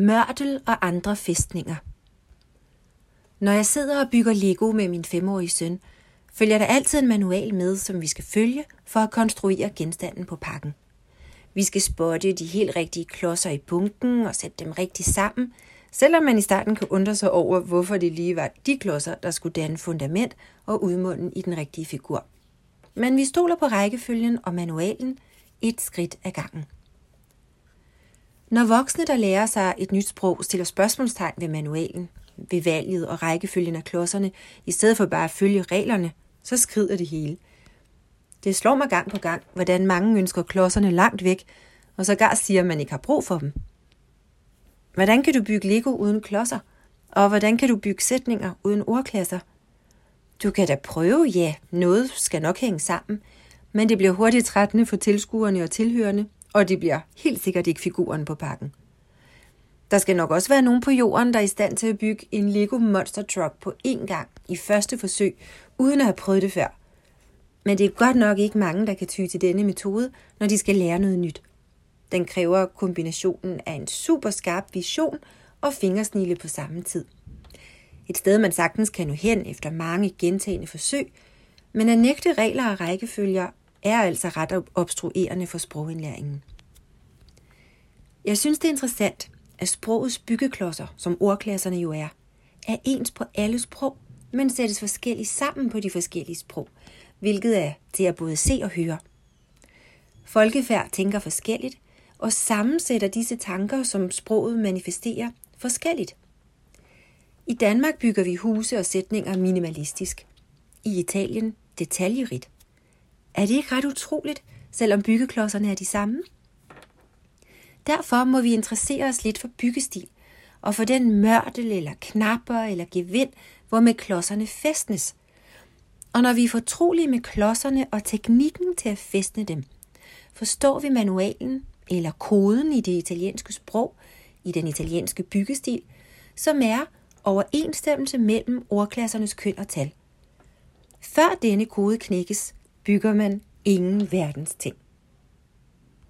Mørtel og andre fæstninger. Når jeg sidder og bygger Lego med min femårige søn, følger der altid en manual med, som vi skal følge for at konstruere genstanden på pakken. Vi skal spotte de helt rigtige klodser i bunken og sætte dem rigtigt sammen, selvom man i starten kan undre sig over, hvorfor det lige var de klodser, der skulle danne fundament og udmunden i den rigtige figur. Men vi stoler på rækkefølgen og manualen et skridt ad gangen. Når voksne, der lærer sig et nyt sprog, stiller spørgsmålstegn ved manualen, ved valget og rækkefølgen af klodserne, i stedet for bare at følge reglerne, så skrider det hele. Det slår mig gang på gang, hvordan mange ønsker klodserne langt væk, og så gar siger, at man ikke har brug for dem. Hvordan kan du bygge Lego uden klodser? Og hvordan kan du bygge sætninger uden ordklasser? Du kan da prøve, ja, noget skal nok hænge sammen, men det bliver hurtigt trættende for tilskuerne og tilhørende, og det bliver helt sikkert ikke figuren på pakken. Der skal nok også være nogen på jorden, der er i stand til at bygge en Lego Monster Truck på én gang i første forsøg, uden at have prøvet det før. Men det er godt nok ikke mange, der kan ty til denne metode, når de skal lære noget nyt. Den kræver kombinationen af en super skarp vision og fingersnille på samme tid. Et sted, man sagtens kan nå hen efter mange gentagende forsøg, men at nægte regler og rækkefølger er altså ret obstruerende for sprogindlæringen. Jeg synes, det er interessant, at sprogets byggeklodser, som ordklasserne jo er, er ens på alle sprog, men sættes forskelligt sammen på de forskellige sprog, hvilket er til at både se og høre. Folkefærd tænker forskelligt, og sammensætter disse tanker, som sproget manifesterer, forskelligt. I Danmark bygger vi huse og sætninger minimalistisk. I Italien detaljerigt. Er det ikke ret utroligt, selvom byggeklodserne er de samme? Derfor må vi interessere os lidt for byggestil, og for den mørtel eller knapper eller gevind, hvor med klodserne festnes. Og når vi er fortrolige med klodserne og teknikken til at festne dem, forstår vi manualen eller koden i det italienske sprog, i den italienske byggestil, som er overensstemmelse mellem ordklassernes køn og tal. Før denne kode knækkes, bygger man ingen verdens ting.